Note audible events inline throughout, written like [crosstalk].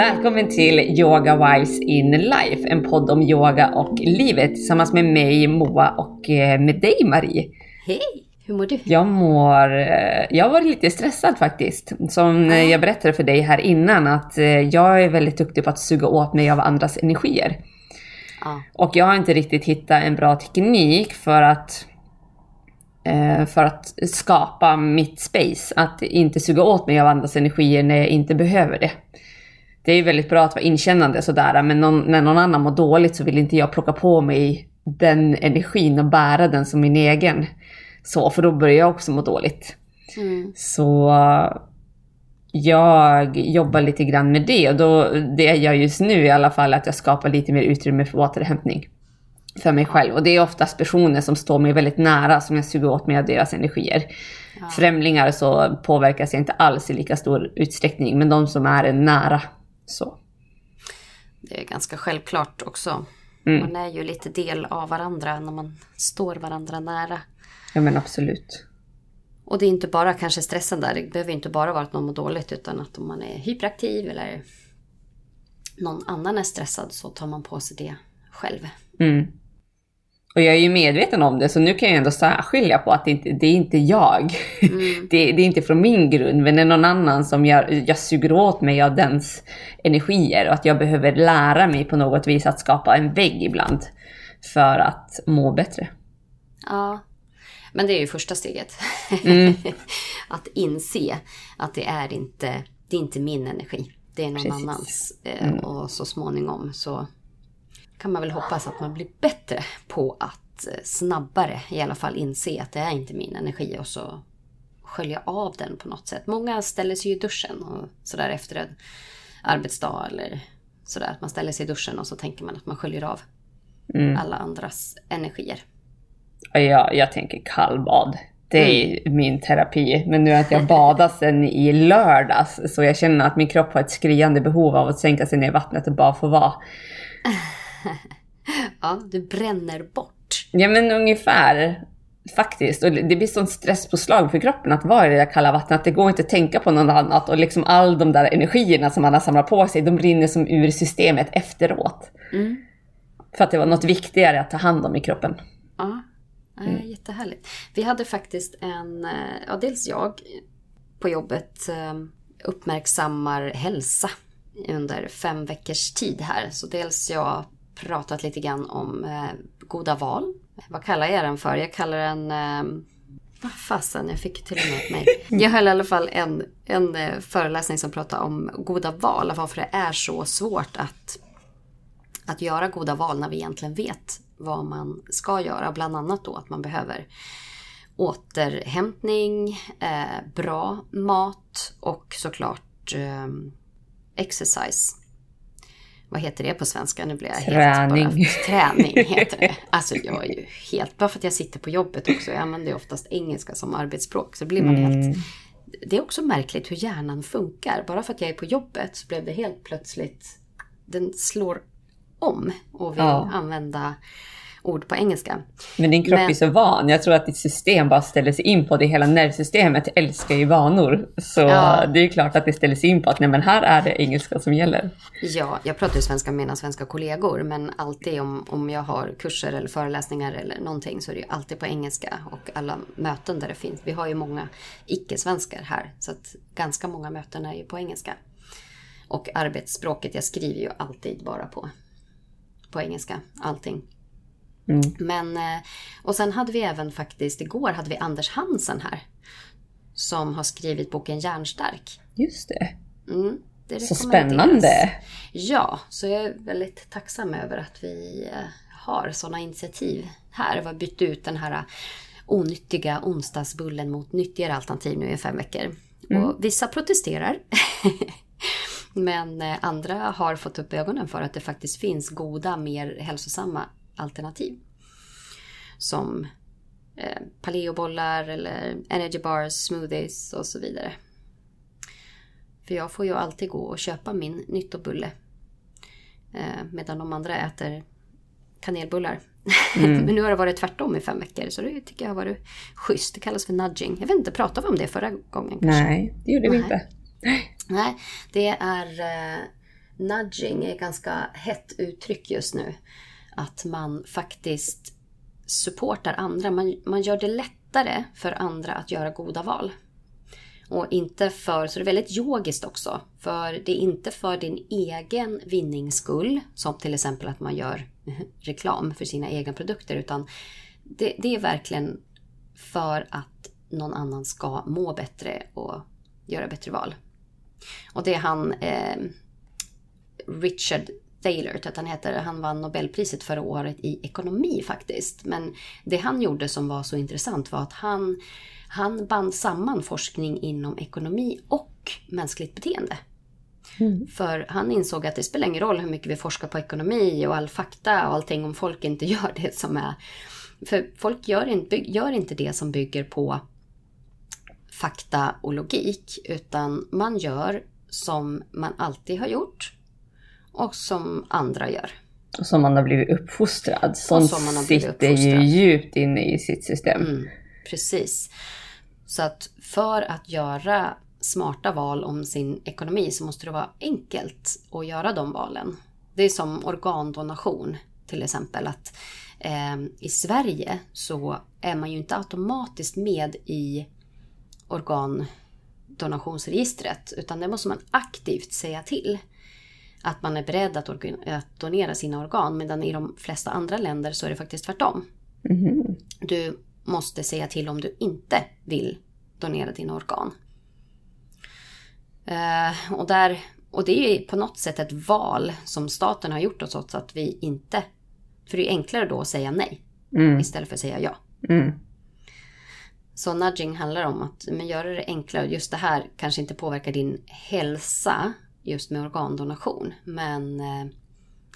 Välkommen till Yoga Wives in Life, en podd om yoga och livet tillsammans med mig Moa och eh, med dig Marie. Hej, hur mår du? Jag mår... eh, Jag har varit lite stressad faktiskt. Som eh, jag berättade för dig här innan att jag är väldigt duktig på att suga åt mig av andras energier. Ja. Och jag har inte riktigt hittat en bra teknik för att för att skapa mitt space. Att inte suga åt mig av andras energier när jag inte behöver det. Det är ju väldigt bra att vara inkännande sådär, men någon, när någon annan mår dåligt så vill inte jag plocka på mig den energin och bära den som min egen. Så, för då börjar jag också må dåligt. Mm. Så jag jobbar lite grann med det och då, det jag gör just nu i alla fall är att jag skapar lite mer utrymme för återhämtning. För mig själv. Och det är oftast personer som står mig väldigt nära som jag suger åt mig av deras energier. Främlingar så påverkas jag inte alls i lika stor utsträckning, men de som är nära så. Det är ganska självklart också. Mm. Man är ju lite del av varandra när man står varandra nära. Ja men absolut. Och det är inte bara kanske stressen där. Det behöver inte bara vara att någon mår dåligt utan att om man är hyperaktiv eller någon annan är stressad så tar man på sig det själv. Mm. Och jag är ju medveten om det, så nu kan jag ändå särskilja på att det inte det är inte jag. [laughs] det, det är inte från min grund, men det är någon annan som jag, jag suger åt mig av dens energier. Och att jag behöver lära mig på något vis att skapa en vägg ibland. För att må bättre. Ja, men det är ju första steget. [laughs] att inse att det är inte, det är inte min energi. Det är någon Precis. annans. Eh, Och så småningom så kan man väl hoppas att man blir bättre på att eh, snabbare i alla fall inse att det är inte min energi och så skölja av den på något sätt. Många ställer sig i duschen och sådär efter en arbetsdag eller sådär. Att man ställer sig i duschen och så tänker man att man sköljer av alla andras energier. Jag, jag tänker kallbad. Det är min terapi. Men nu inte jag badat sen i lördags. Så jag känner att min kropp har ett skriande behov av att sänka sig ner i vattnet och bara få vara. [laughs] Ja, du bränner bort. Ja men ungefär. Faktiskt. Och det blir sån stresspåslag för kroppen att vara i det där kalla vattnet. Att det går inte att tänka på något annat. Och liksom all de där energierna som man har samlat på sig, de rinner som ur systemet efteråt. För att det var något viktigare att ta hand om i kroppen. Ja, mm. jättehärligt. Vi hade faktiskt en, eh, ja dels jag på jobbet eh, uppmärksammar hälsa under fem veckors tid här. Så dels jag pratat lite grann om eh, goda val. Vad kallar jag den för? Jag kallar den eh, vad fasen, jag fick till och med ett mejl. [laughs] Jag höll i alla fall en, en eh, föreläsning som pratade om goda val. Varför det är så svårt att att göra goda val när vi egentligen vet vad man ska göra. Bland annat då att man behöver återhämtning, eh, bra mat och såklart eh, exercise. Vad heter det på svenska? Nu blir jag Träning. helt bara... Träning heter det. [laughs] Alltså jag är ju helt... Bara för att jag sitter på jobbet också. Jag använder oftast engelska som arbetsspråk. Så blir man helt... Det är också märkligt hur hjärnan funkar. Bara för att jag är på jobbet så blev det helt plötsligt... Den slår om och vill Ja. använda ord på engelska. Men din kropp Men- är så van. Jag tror att ditt system bara ställer sig in på det. Hela nervsystemet älskar ju vanor. Så Ja. det är klart att det ställer sig in på att nej men här är det engelska som gäller. Ja, jag pratar ju svenska med mina svenska kollegor men alltid om, om jag har kurser eller föreläsningar eller någonting så är det ju alltid på engelska och alla möten där det finns. Vi har ju många icke-svenskar här så att ganska många möten är ju på engelska. Och arbetsspråket, jag skriver ju alltid bara på, på engelska, allting. Men, eh, och sen hade vi även faktiskt, igår hade vi Anders Hansen här. Som har skrivit boken Järnstark. Just det. Mm, det Så spännande. Ja, så jag är väldigt tacksam över att vi eh, har sådana initiativ här. Vi har bytt ut den här onyttiga onsdagsbullen mot nyttigare alternativ nu i fem veckor. Och vissa protesterar. [laughs] Men eh, andra har fått upp ögonen för att det faktiskt finns goda, mer hälsosamma alternativ. Som eh, paleobollar eller energy bars, smoothies och så vidare. För jag får ju alltid gå och köpa min nyttobulle. Eh, medan de andra äter kanelbullar. [laughs] Men nu har det varit tvärtom i fem veckor så det tycker jag har varit schysst. Det kallas för nudging. Jag vet inte, pratade vi om det förra gången? Kanske? Nej, det gjorde vi Nej. inte. Nej, det är eh, nudging är ett ganska hett uttryck just nu. Att man faktiskt supportar andra. Man, man gör det lättare för andra att göra goda val. Och inte för, så det är väldigt yogiskt också. För det är inte för din egen vinnings skull, som till exempel att man gör [laughs] reklam för sina egna produkter, utan det, det är verkligen för att någon annan ska må bättre och göra bättre val. Och det är han eh, Richard Thaler, att han heter, han vann Nobelpriset förra året i ekonomi faktiskt. Men det han gjorde som var så intressant var att han, han band samman forskning inom ekonomi och mänskligt beteende. Mm. För han insåg att det spelar ingen roll hur mycket vi forskar på ekonomi och all fakta och allting om folk inte [laughs] gör det som är... För folk gör inte, gör inte det som bygger på fakta och logik, utan man gör som man alltid har gjort och som andra gör. Och som man har blivit uppfostrad. Sånt som man har blivit sitter ju djupt inne i sitt system. Mm, precis. Så att för att göra smarta val om sin ekonomi så måste det vara enkelt att göra de valen. Det är som organdonation till exempel. att eh, I Sverige så är man ju inte automatiskt med i organdonationsregistret utan det måste man aktivt säga till att man är beredd att, att donera sina organ. Medan i de flesta andra länder så är det faktiskt tvärtom. Mm. Du måste säga till om du inte vill donera dina organ. Uh, och, där, och det är ju på något sätt ett val som staten har gjort åt oss att vi inte... För det är enklare då att säga nej mm. istället för att säga ja. Mm. Så nudging handlar om att men göra det enklare. Just det här kanske inte påverkar din hälsa just med organdonation. Men eh,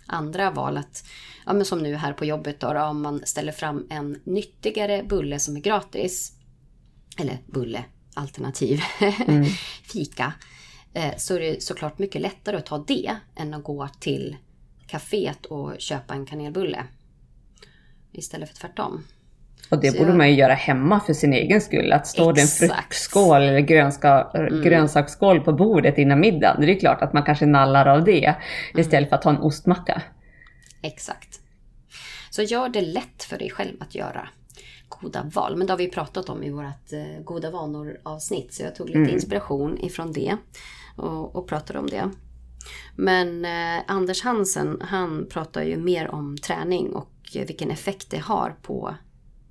andra val att, ja men som nu här på jobbet då, om man ställer fram en nyttigare bulle som är gratis. Eller bulle, alternativ, [laughs] mm. fika. Eh, så är det såklart mycket lättare att ta det än att gå till kaféet och köpa en kanelbulle. Istället för tvärtom. Och det så borde jag... man ju göra hemma för sin egen skull. Att stå det en fruktskål eller grönska, mm. grönsaksskål på bordet innan middagen. Det är klart att man kanske nallar av det mm. istället för att ta en ostmacka. Exakt. Så gör det lätt för dig själv att göra goda val. Men det har vi pratat om i vårt eh, goda vanor avsnitt. Så jag tog lite mm. inspiration ifrån det och, och pratade om det. Men eh, Anders Hansen, han pratar ju mer om träning och vilken effekt det har på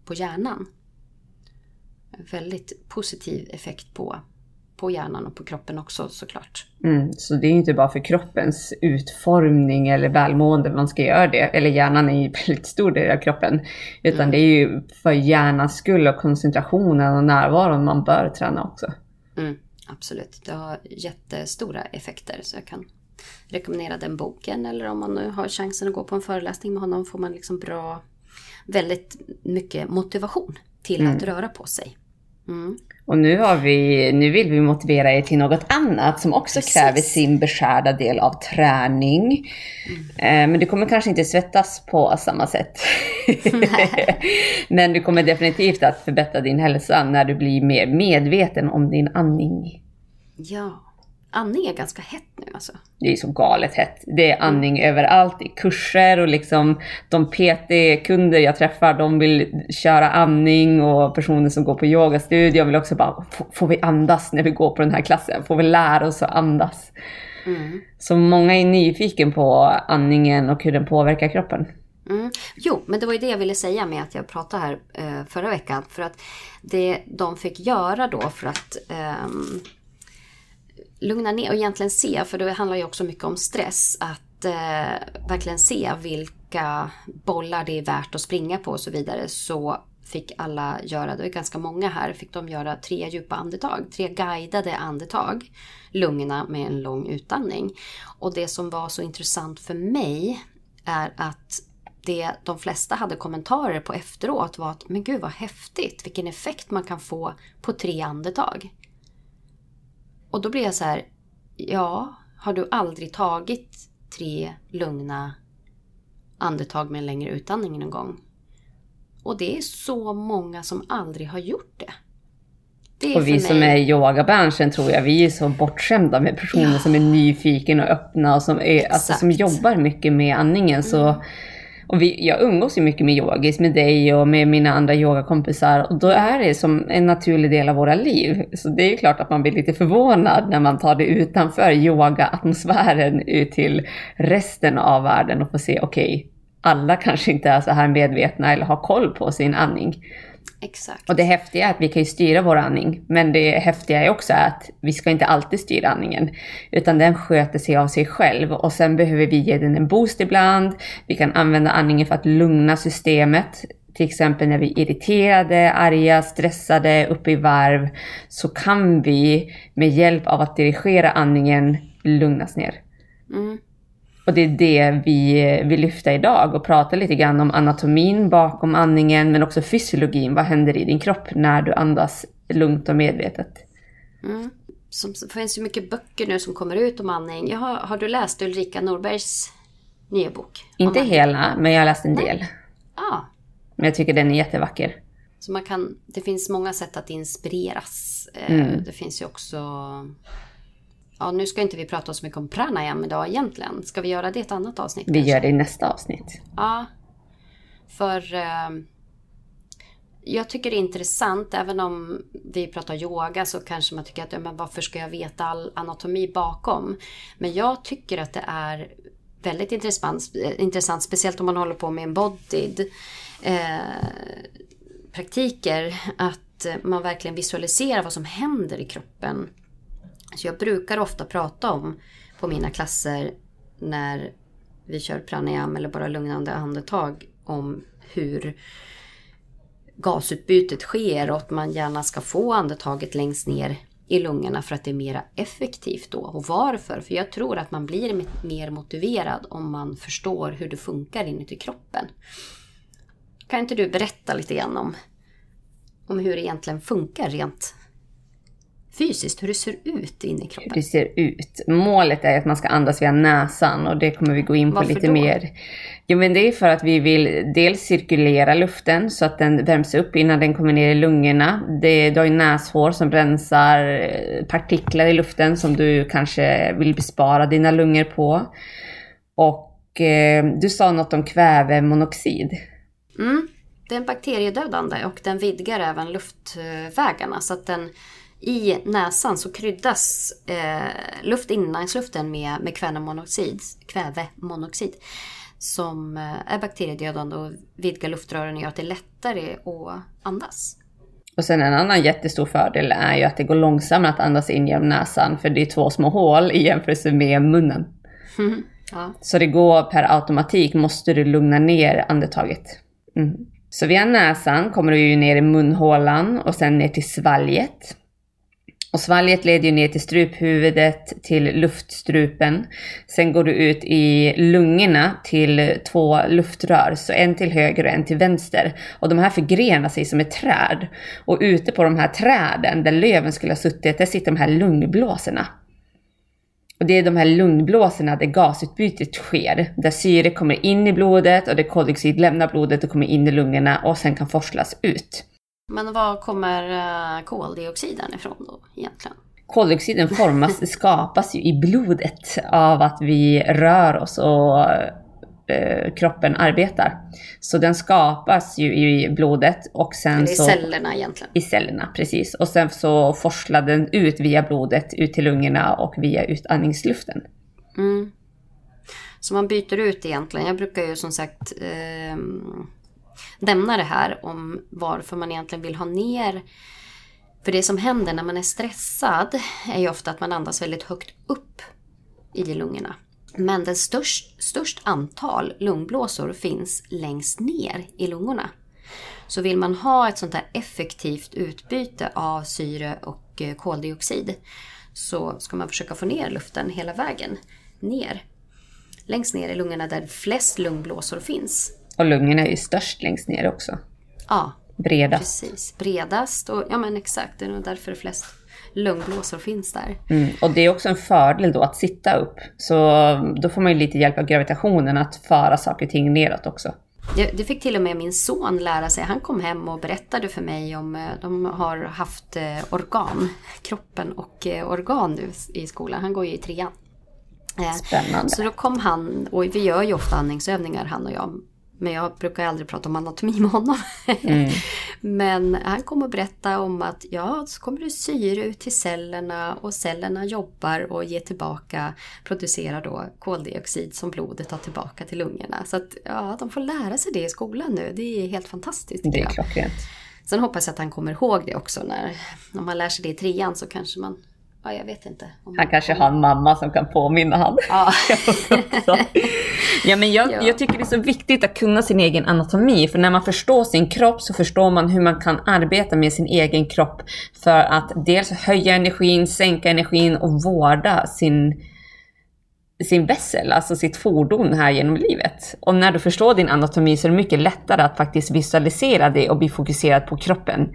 på hjärnan. En väldigt positiv effekt på, på hjärnan och på kroppen också såklart. Mm, så det är inte bara för kroppens utformning eller välmående man ska göra det, eller hjärnan är ju [laughs] väldigt stor del av kroppen, utan mm. det är ju för hjärnans skull och koncentrationen och närvaron man bör träna också. Mm, absolut, det har jättestora effekter så jag kan rekommendera den boken eller om man nu har chansen att gå på en föreläsning med honom får man liksom bra väldigt mycket motivation till mm. att röra på sig. Mm. Och nu, har vi, nu vill vi motivera er till något annat som också Precis. kräver sin beskärda del av träning. Mm. Men du kommer kanske inte svettas på samma sätt. [laughs] Men du kommer definitivt att förbättra din hälsa när du blir mer medveten om din andning. Ja. Andning är ganska hett nu alltså. Det är så galet hett. Det är andning mm. överallt i kurser och liksom de PT-kunder jag träffar, de vill köra andning och personer som går på yogastudion vill också bara, får vi andas när vi går på den här klassen? Får vi lära oss att andas? Mm. Så många är nyfiken på andningen och hur den påverkar kroppen. Mm. Jo, men det var ju det jag ville säga med att jag pratade här eh, förra veckan. För att det de fick göra då för att eh, lugna ner och egentligen se, för det handlar ju också mycket om stress, att eh, verkligen se vilka bollar det är värt att springa på och så vidare. Så fick alla göra, det var ganska många här, fick de göra tre djupa andetag, tre guidade andetag, lugna med en lång utandning. Och det som var så intressant för mig är att det de flesta hade kommentarer på efteråt var att men gud vad häftigt, vilken effekt man kan få på tre andetag. Och då blir jag så här, ja, har du aldrig tagit tre lugna andetag med en längre utandning någon gång? Och det är så många som aldrig har gjort det. Det Och vi för som mig- är i yogabranschen tror jag, vi är så bortskämda med personer Ja. som är nyfikna och öppna och som, är, alltså, som jobbar mycket med andningen. Så, och vi, jag umgås ju mycket med yogis, med dig och med mina andra yogakompisar. Och då är det som en naturlig del av våra liv. Så det är ju klart att man blir lite förvånad när man tar det utanför yoga-atmosfären ut till resten av världen och får se, okej, alla kanske inte är så här medvetna eller har koll på sin andning. Exakt. Och det häftiga är att vi kan ju styra vår andning. Men det häftiga är också att vi ska inte alltid styra andningen. Utan den sköter sig av sig själv. Och sen behöver vi ge den en boost ibland. Vi kan använda andningen för att lugna systemet. Till exempel när vi är irriterade, arga, stressade, uppe i varv. Så kan vi med hjälp av att dirigera andningen lugnas ner. Mm. Och det är det vi vill lyfta idag och prata lite grann om anatomin bakom andningen men också fysiologin. Vad händer i din kropp när du andas lugnt och medvetet? Mm. Som, det finns ju mycket böcker nu som kommer ut om andning. Jag har, har du läst Ulrika Norbergs nya bok? Inte Om hela, men jag har läst en del. Ja, Men jag tycker den är jättevacker. så man kan, det finns många sätt att inspireras. Eh, Mm. Det finns ju också... Ja, nu ska inte vi prata så mycket om pranayam idag egentligen. Ska vi göra det i ett annat avsnitt? Vi kanske? gör det i nästa avsnitt. Ja. För eh, jag tycker det är intressant, även om vi pratar yoga så kanske man tycker att ja, men varför ska jag veta all anatomi bakom? Men jag tycker att det är väldigt intressant, intressant speciellt om man håller på med embodied eh, praktiker, att man verkligen visualiserar vad som händer i kroppen. Så jag brukar ofta prata om på mina klasser när vi kör pranayam eller bara lugnande andetag om hur gasutbytet sker och att man gärna ska få andetaget längst ner i lungorna för att det är mer effektivt då. Och varför? För jag tror att man blir mer motiverad om man förstår hur det funkar inuti kroppen. Kan inte du berätta lite grann om, om hur det egentligen funkar rent fysiskt, hur det ser ut inne i Hur kroppen? det ser ut. Målet är att man ska andas via näsan och det kommer vi gå in på Varför lite då? mer. Jo men det är för att vi vill dels cirkulera luften så att den värms upp innan den kommer ner i lungorna. Det, du har ju näshår som rensar eh, partiklar i luften som du kanske vill bespara dina lungor på. Och eh, du sa något om kvävemonoxid. Mm. Den är bakteriedödande och den vidgar även luftvägarna så att den i näsan så kryddas eh, luft, inandningsluften med, med kvävemonoxid, kvävemonoxid som eh, är bakteriedödande och vidgar luftrören och gör att det är lättare att andas. Och sen en annan jättestor fördel är ju att det går långsammare att andas in genom näsan för det är två små hål i jämförelse med munnen. Ja. Så det går per automatik, måste du lugna ner andetaget. Mm. Så via näsan kommer du ju ner i munhålan och sen ner till svalget. Och svalget leder ju ner till struphuvudet, till luftstrupen. Sen går du ut i lungorna till två luftrör, så en till höger och en till vänster. Och de här förgrenar sig som ett träd. Och ute på de här träden, där löven skulle ha suttit, där sitter de här lungblåsorna. Och det är de här lungblåsorna där gasutbytet sker. Där syre kommer in i blodet och där koldioxid lämnar blodet och kommer in i lungorna och sen kan forslas ut. Men var kommer eh, koldioxiden ifrån då egentligen? Koldioxiden formas, [laughs] skapas ju i blodet av att vi rör oss och eh, kroppen arbetar. Så den skapas ju i blodet och sen Eller i så... cellerna egentligen. I cellerna, precis. Och sen så forslar den ut via blodet, ut till lungorna och via utandningsluften. Mm. Så man byter ut egentligen. Jag brukar ju som sagt eh, nämna det här om varför man egentligen vill ha ner för det som händer när man är stressad är ju ofta att man andas väldigt högt upp i lungorna. Men den störst, störst antal lungblåsor finns längst ner i lungorna. Så vill man ha ett sånt här effektivt utbyte av syre och eh, koldioxid så ska man försöka få ner luften hela vägen ner. Längst ner i lungorna där flest lungblåsor finns. Och lungorna är ju störst längst ner också. Ja, Bredast. precis. Bredast och ja men exakt, det är nog därför flest lungblåsor finns där. Mm. Och det är också en fördel då att sitta upp. Så då får man ju lite hjälp av gravitationen att föra saker och ting neråt också. Det, fick till och med min son lära sig. Han kom hem och berättade för mig om eh, de har haft eh, organ, kroppen och eh, organ nu i skolan. Han går ju i trean. Spännande. Så då kom han, och vi gör ju ofta andningsövningar han och jag. Men jag brukar aldrig prata om anatomi med honom. Mm. [laughs] Men han kom och berättade om att ja, så kommer det syre ut till cellerna och cellerna jobbar och ger tillbaka, producerar då koldioxid som blodet tar tillbaka till lungorna. Så att ja, de får lära sig det i skolan nu. Det är helt fantastiskt. Det är klockrent. Sen hoppas jag att han kommer ihåg det också. När, om man lär sig det i trean så kanske man Ja, jag vet inte. han kanske har en mamma som kan påminna honom. Ja. [laughs] ja, men jag, ja. jag tycker det är så viktigt att kunna sin egen anatomi. För när man förstår sin kropp så förstår man hur man kan arbeta med sin egen kropp. För att dels höja energin, sänka energin och vårda sin, sin vässel, alltså sitt fordon här genom livet. Och när du förstår din anatomi så är det mycket lättare att faktiskt visualisera det och bli fokuserad på kroppen.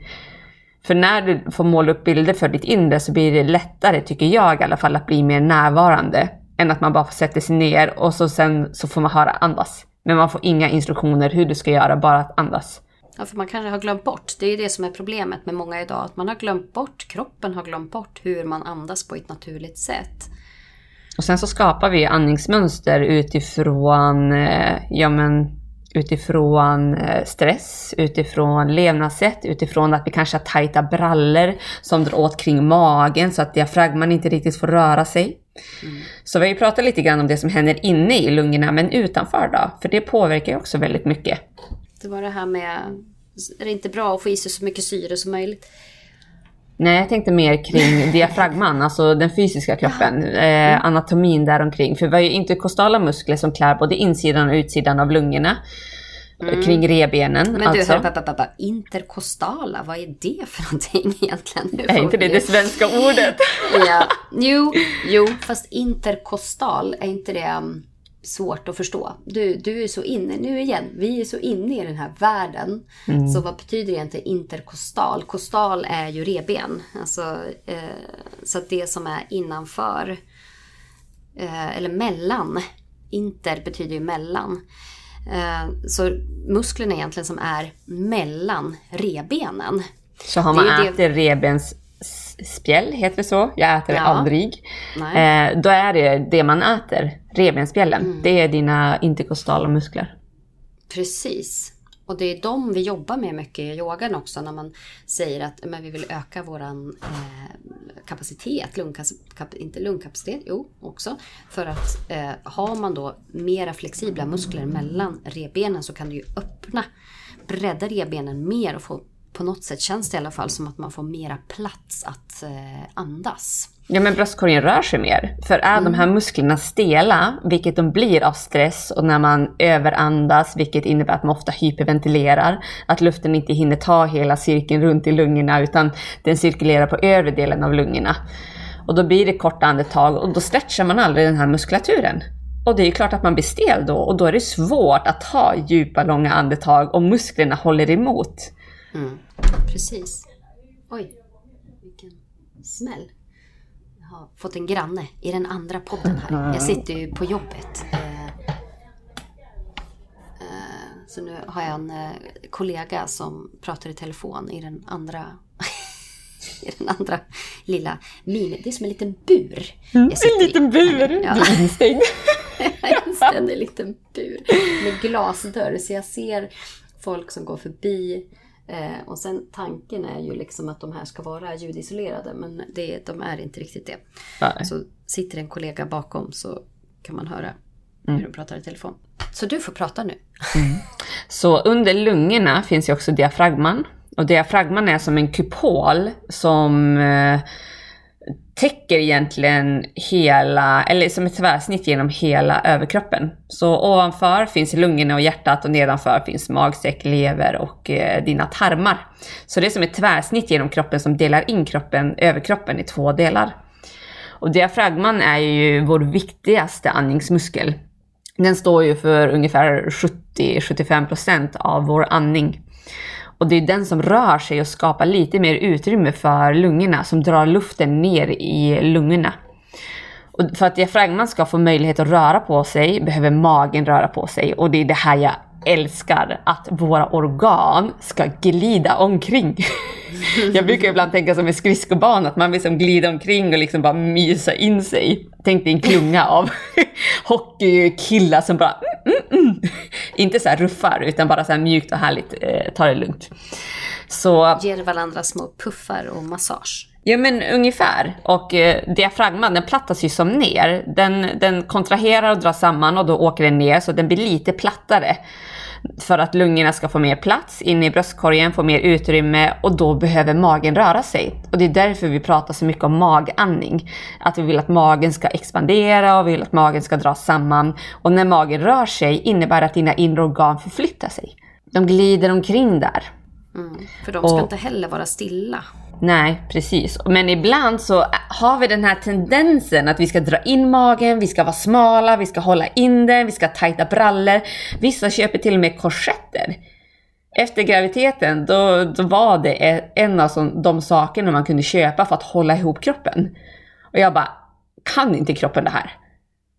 För när du får måla upp bilder för ditt inre så blir det lättare, tycker jag i alla fall, att bli mer närvarande. Än att man bara sätter sig ner och så sen så får man höra andas. Men man får inga instruktioner hur du ska göra, bara att andas. Ja, för man kanske har glömt bort. Det är ju det som är problemet med många idag. Att man har glömt bort, kroppen har glömt bort hur man andas på ett naturligt sätt. Och sen så skapar vi andningsmönster utifrån, eh, ja men utifrån eh, stress, utifrån levnadssätt, utifrån att vi kanske har tajta brallor som drar åt kring magen så att diafragman inte riktigt får röra sig. Mm. Så vi har ju pratat lite grann om det som händer inne i lungorna, men utanför då? För det påverkar ju också väldigt mycket. Det var det här med, är det inte bra att få i sig så mycket syre som möjligt? Nej, jag tänkte mer kring [laughs] diafragman, alltså den fysiska kroppen, eh, anatomin däromkring. För vi har ju interkostala muskler som klär både insidan och utsidan av lungorna. Mm. Kring rebenen. Men du, alltså. hör, pappa, pappa, interkostala, vad är det för någonting [laughs] egentligen? Nu är inte det det svenska ordet? ja, jo, jo, fast interkostal, är inte det um, svårt att förstå? Du, du är så inne, nu igen, vi är så inne i den här världen. Mm. Så vad betyder egentligen interkostal? Kostal är ju reben, alltså, eh, så att det som är innanför, eh, eller mellan. Inter betyder ju mellan. Eh, så musklerna egentligen som är mellan rebenen. Så har man ätit det... rebens spjäll, heter det så? Jag äter det aldrig. Eh, då är det det man äter, revbensspjällen. Mm. Det är dina interkostala muskler. Precis. Och det är de vi jobbar med mycket i yogan också när man säger att men vi vill öka våran eh, kapacitet, lungkap, inte lungkapacitet, jo också. För att eh, har man då mera flexibla muskler mellan revbenen så kan du ju öppna, bredda revbenen mer och få på något sätt känns det i alla fall som att man får mera plats att eh, andas. Ja men bröstkorgen rör sig mer. För är mm. de här mm. musklerna stela, vilket de blir av stress och när man överandas, vilket innebär att man ofta hyperventilerar, att luften inte hinner ta hela cirkeln runt i lungorna utan den cirkulerar på övre delen av lungorna. Och då blir det korta andetag och då stretchar man aldrig den här muskulaturen. Och det är klart att man blir stel då och då är det svårt att ta djupa långa andetag om musklerna håller emot. Mm. Precis. Oj, vilken smäll. Jag har fått en granne i den andra podden här. Jag sitter ju på jobbet. Eh, eh, så nu har jag en eh, kollega som pratar i telefon i den andra [laughs] i den andra lilla mini. Det är som en liten bur. Mm, en liten bur! Ja. Instängd. [laughs] en liten bur med glasdörr. Så jag ser folk som går förbi Eh, och sen tanken är ju liksom att de här ska vara ljudisolerade men det, de är inte riktigt det. Nej. Så sitter en kollega bakom så kan man höra mm. hur de pratar i telefon. Så du får prata nu. Mm. Så under lungorna finns ju också diafragman. Och diafragman är som en kupol som eh, täcker egentligen hela, eller som ett tvärsnitt genom hela överkroppen. Så ovanför finns lungorna och hjärtat och nedanför finns magsäck, lever och eh, dina tarmar. Så det är som ett tvärsnitt genom kroppen som delar in kroppen, överkroppen i två delar. Och diafragman är ju vår viktigaste andningsmuskel. Den står ju för ungefär 70-75% av vår andning. Och det är den som rör sig och skapar lite mer utrymme för lungorna, som drar luften ner i lungorna. Och för att diafragman ska få möjlighet att röra på sig behöver magen röra på sig. Och det är det här jag älskar att våra organ ska glida omkring. [laughs] Jag brukar ibland tänka som en skridskobana, att man vill som glida omkring och liksom bara mysa in sig. Tänk dig en klunga av [laughs] hockeykillar som bara mm, mm, mm. Inte så här ruffar, utan bara så här mjukt och härligt, eh, ta det lugnt. Så... Ger varandra små puffar och massage. Ja men ungefär. Och eh, diafragman den plattas ju som ner. Den, den kontraherar och drar samman och då åker den ner så den blir lite plattare. För att lungorna ska få mer plats inne i bröstkorgen, få mer utrymme och då behöver magen röra sig. Och det är därför vi pratar så mycket om magandning. Att vi vill att magen ska expandera och vi vill att magen ska dras samman. Och när magen rör sig innebär det att dina inre organ förflyttar sig. De glider omkring där. Mm, för de ska och, inte heller vara stilla. Nej, precis. Men ibland så har vi den här tendensen att vi ska dra in magen, vi ska vara smala, vi ska hålla in den, vi ska ha tajta brallor. Vissa köper till och med korsetter. Efter graviditeten, då, då var det en av de sakerna man kunde köpa för att hålla ihop kroppen. Och jag bara, kan inte kroppen det här?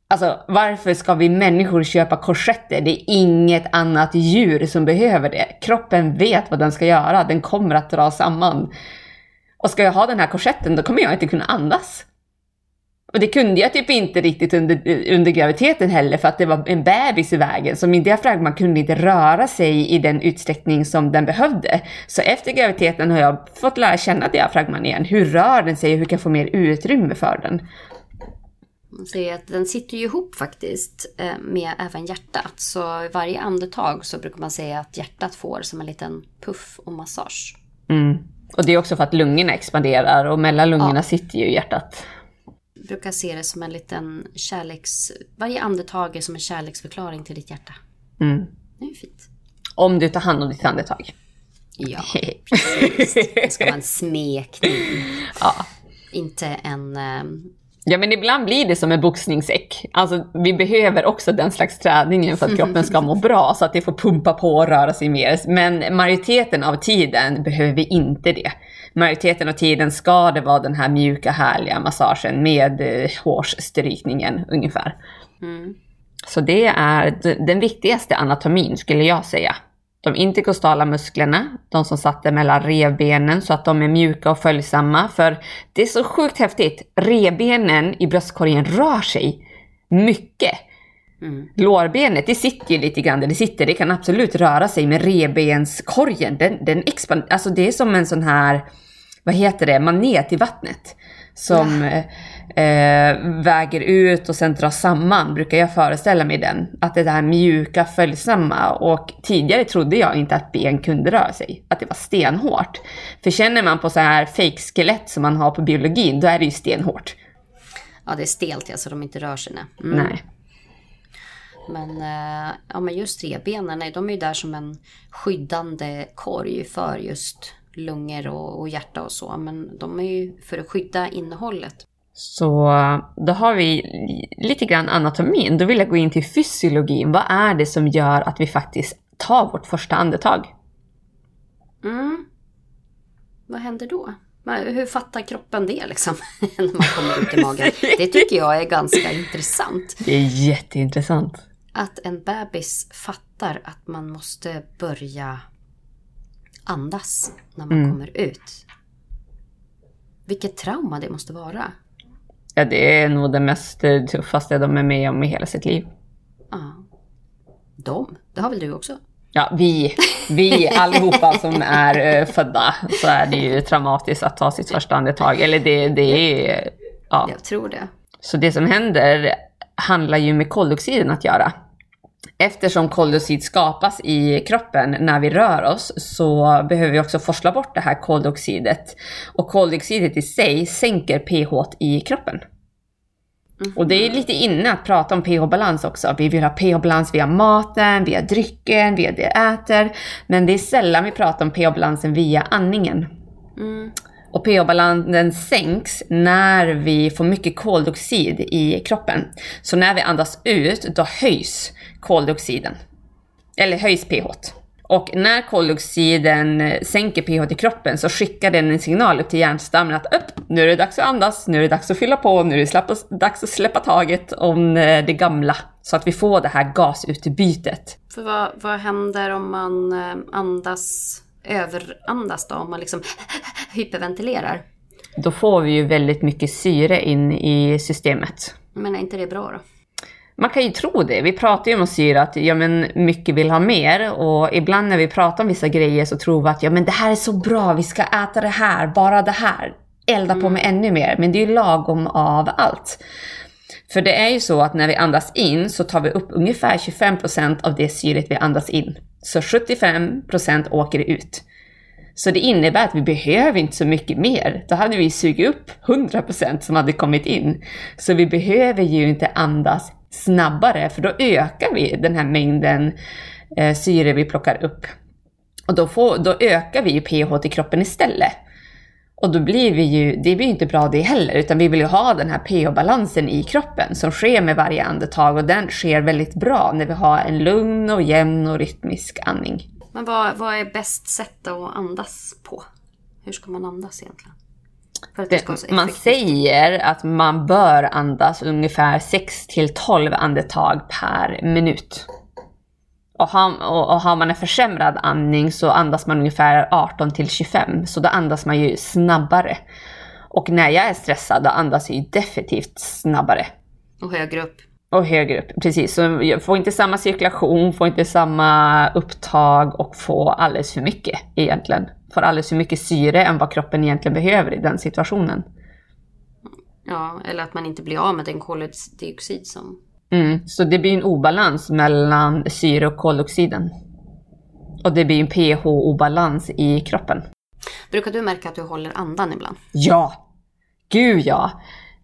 Alltså varför ska vi människor köpa korsetter? Det är inget annat djur som behöver det. Kroppen vet vad den ska göra, den kommer att dra samman. Och ska jag ha den här korsetten då kommer jag inte kunna andas. Och det kunde jag typ inte riktigt under, under graviditeten heller för att det var en bebis i vägen. Så min diafragma kunde inte röra sig i den utsträckning som den behövde. Så efter graviditeten har jag fått lära känna diafragman igen. Hur rör den sig och hur kan jag få mer utrymme för den? Man ser att den sitter ju ihop faktiskt eh, med även hjärtat. Så i varje andetag så brukar man säga att hjärtat får som en liten puff och massage. Mm. Och det är också för att lungorna expanderar och mellan lungorna ja. sitter ju hjärtat. Jag brukar se det som en liten kärleks... Varje andetag är som en kärleksförklaring till ditt hjärta. Mm. Det är fint. Om du tar hand om ditt andetag. Ja, [laughs] precis. Det ska vara en smekning. Ja. Inte en ehm, Ja men ibland blir det som en boxningssäck. Alltså vi behöver också den slags träningen för att kroppen ska må bra så att det får pumpa på och röra sig mer. Men majoriteten av tiden behöver vi inte det. Majoriteten av tiden ska det vara den här mjuka härliga massagen med eh, hårsstrykningen ungefär. Mm. Så det är den viktigaste anatomin skulle jag säga de interkostala musklerna, de som satt mellan revbenen så att de är mjuka och följsamma. För det är så sjukt häftigt. Revbenen i bröstkorgen rör sig mycket. Mm. Lårbenet, det sitter ju lite grann där det sitter. Det kan absolut röra sig, men revbenskorgen, den, den expanderar. Alltså det är som en sån här, vad heter det, manet i vattnet. Som, ja eh, väger ut och sen drar samman, brukar jag föreställa mig den. Att det är det här mjuka, följsamma. Och tidigare trodde jag inte att ben kunde röra sig, att det var stenhårt. För känner man på så här fake-skelett som man har på biologin, då är det ju stenhårt. Ja, det är stelt ja, så de inte rör sig. Mm. Nej. Men, eh, ja, men just revbenen, de är ju där som en skyddande korg för just lungor och, och hjärta och så. Men de är ju för att skydda innehållet. Så då har vi lite grann anatomin. Då vill jag gå in till fysiologin. Vad är det som gör att vi faktiskt tar vårt första andetag? Mm. Vad händer då? Hur fattar kroppen det liksom? [laughs] När man kommer ut i magen. Det tycker jag är ganska [laughs] intressant. Det är jätteintressant. Att en bebis fattar att man måste börja andas när man mm. kommer ut. Vilket trauma det måste vara. Ja, det är nog det mest eh, tuffaste de är med om i hela sitt liv. Ja. De? Det har väl du också? Ja, vi, vi allihopa som är uh, födda så är det ju traumatiskt att ta sitt första andetag. Eller det, det är... Ja. Jag tror det. Så det som händer handlar ju med koldioxiden att göra. Eftersom koldioxid skapas i kroppen när vi rör oss så behöver vi också forsla bort det här koldioxidet. Och koldioxidet i sig sänker pH i kroppen. Mm. Och det är lite inne att prata om pH-balans också. Vi vill ha pH-balans via maten, via drycken, via det vi äter. Men det är sällan vi pratar om pH-balansen via andningen. Mm. Och pH-balansen sänks när vi får mycket koldioxid i kroppen. Så när vi andas ut, då höjs koldioxiden. Eller höjs pH. Och när koldioxiden sänker pH i kroppen så skickar den en signal upp till hjärnstammen att upp, nu är det dags att andas, nu är det dags att fylla på, nu är det dags att släppa taget om eh, det gamla. Så att vi får det här gasutbytet. För vad, vad händer om man eh, andas, överandas då? Om man liksom hyperventilerar? Då får vi ju väldigt mycket syre in i systemet. Men är inte det bra då? Man kan ju tro det. Vi pratar ju om syre att ja, men mycket vill ha mer och ibland när vi pratar om vissa grejer så tror vi att ja, men det här är så bra, vi ska äta det här, bara det här. Elda på med ännu mer. Men det är ju lagom av allt. För det är ju så att när vi andas in så tar vi upp ungefär 25% av det syret vi andas in. Så 75% åker ut. Så det innebär att vi behöver inte så mycket mer. Då hade vi sugit upp 100% som hade kommit in. Så vi behöver ju inte andas snabbare, för då ökar vi den här mängden eh, syre vi plockar upp. Och då, får, då ökar vi ju pH i kroppen istället. Och då blir vi ju, det blir ju inte bra det heller, utan vi vill ju ha den här pH-balansen i kroppen som sker med varje andetag och den sker väldigt bra när vi har en lugn och jämn och rytmisk andning. Men vad, vad är bäst sätt att andas på? Hur ska man andas egentligen? Det, man säger att man bör andas ungefär 6 till 12 andetag per minut. Och har, och, och har man en försämrad andning så andas man ungefär 18 till 25, så då andas man ju snabbare. Och när jag är stressad då andas jag ju definitivt snabbare. Och högre upp. Och högre upp, precis. Så jag får inte samma cirkulation, får inte samma upptag och får alldeles för mycket egentligen. Får alldeles för mycket syre än vad kroppen egentligen behöver i den situationen. Ja, eller att man inte blir av med den koldioxid som... Mm, så det blir en obalans mellan syre och koldioxiden. Och det blir en pH-obalans i kroppen. Brukar du märka att du håller andan ibland? Ja! Gud ja!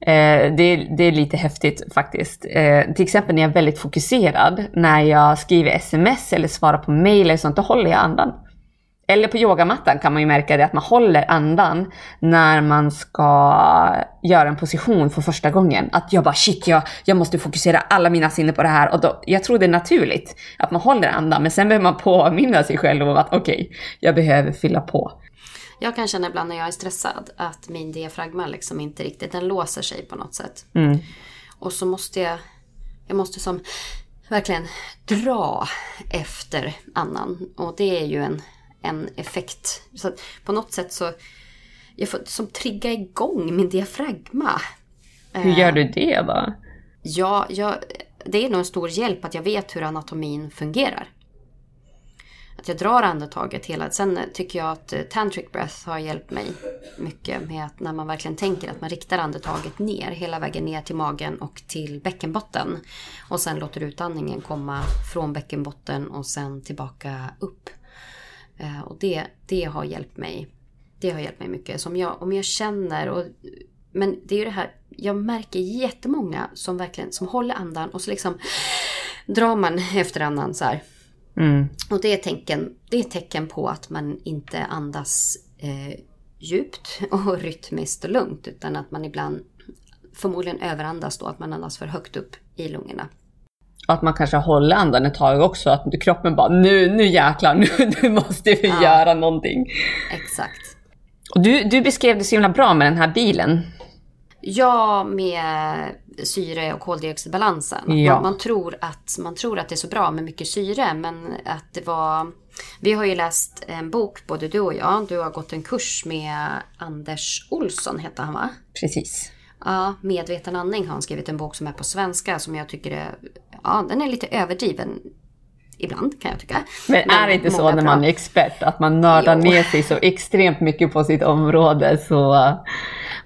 Eh, det, det, är lite häftigt faktiskt. Eh, till exempel när jag är väldigt fokuserad, när jag skriver sms eller svarar på mail eller sånt, då håller jag andan. Eller på yogamattan kan man ju märka det att man håller andan när man ska göra en position för första gången. Att jag bara shit, jag, jag måste fokusera alla mina sinnen på det här. Och då, jag tror det är naturligt att man håller andan, men sen behöver man påminna sig själv om att okej, okay, jag behöver fylla på. Jag kan känna ibland när jag är stressad att min diafragma liksom inte riktigt, den låser sig på något sätt. Mm. Och så måste jag, jag måste som verkligen dra efter annan. Och det är ju en, en effekt. Så på något sätt så, jag får som trigga igång min diafragma. Hur gör du det då? Ja, jag, det är nog en stor hjälp att jag vet hur anatomin fungerar att jag drar andetaget hela Sen tycker jag att eh, tantric breath har hjälpt mig mycket med att när man verkligen tänker att man riktar andetaget ner, hela vägen ner till magen och till bäckenbotten. Och sen låter utandningen komma från bäckenbotten och sen tillbaka upp. Eh, och det, det har hjälpt mig. Det har hjälpt mig mycket. Så om jag, om jag känner och men det är ju det här, jag märker jättemånga som verkligen som håller andan och så liksom drar man efter andan så här. Mm. Och det är, tecken, det är tecken på att man inte andas eh, djupt [laughs] och rytmiskt och lugnt. Utan att man ibland förmodligen överandas då, att man andas för högt upp i lungorna. Att man kanske håller andan ett tag också, att kroppen bara nu, nu jäklar, nu, [laughs] nu måste vi ja. göra någonting. Exakt. Och du, du beskrev det så himla bra med den här bilen. Ja, med syre och koldioxidbalansen. Ja. Man, man, tror att, man tror att det är så bra med mycket syre men att det var... Vi har ju läst en bok, både du och jag. Du har gått en kurs med Anders Olsson, heter han va? Precis. Ja, Medveten andning har han skrivit en bok som är på svenska som jag tycker är... Ja, den är lite överdriven ibland kan jag tycka. Men, Men är det inte så när man är expert att man nördar ner sig så extremt mycket på sitt område så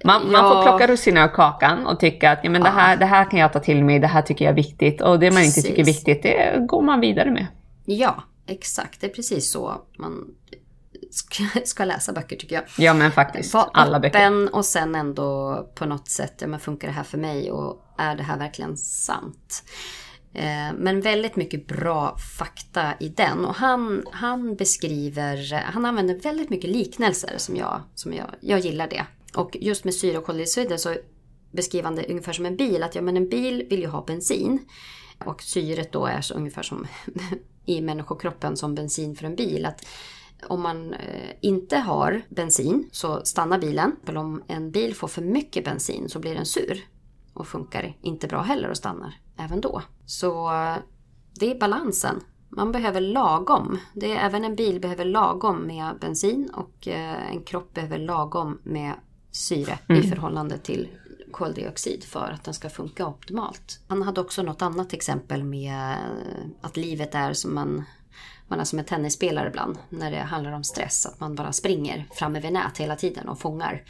man, ja. man får plocka russinen ur kakan och tycka att ja, men det, här, det här kan jag ta till mig, det här tycker jag är viktigt och det man precis. inte tycker är viktigt det går man vidare med. Ja, exakt. Det är precis så man ska, [laughs] ska läsa böcker tycker jag. Ja men faktiskt, Var alla böcker. och sen ändå på något sätt, ja men funkar det här för mig och är det här verkligen sant? Eh, men väldigt mycket bra fakta i den. Och han, han beskriver, eh, han använder väldigt mycket liknelser som jag, som jag, jag gillar det. Och just med syre och koldioxider så beskriver han det ungefär som en bil. Att ja, men en bil vill ju ha bensin. Och syret då är så ungefär som [laughs] i människokroppen som bensin för en bil. Att om man eh, inte har bensin så stannar bilen. För om en bil får för mycket bensin så blir den sur. och funkar inte bra heller och stannar även då. Så det är balansen. Man behöver lagom. Det är, även en bil behöver lagom med bensin och eh, en kropp behöver lagom med syre mm. i förhållande till koldioxid för att den ska funka optimalt. Han hade också något annat exempel med att livet är som man man är som en tennisspelare ibland när det handlar om stress. Att man bara springer fram över nät hela tiden och fångar.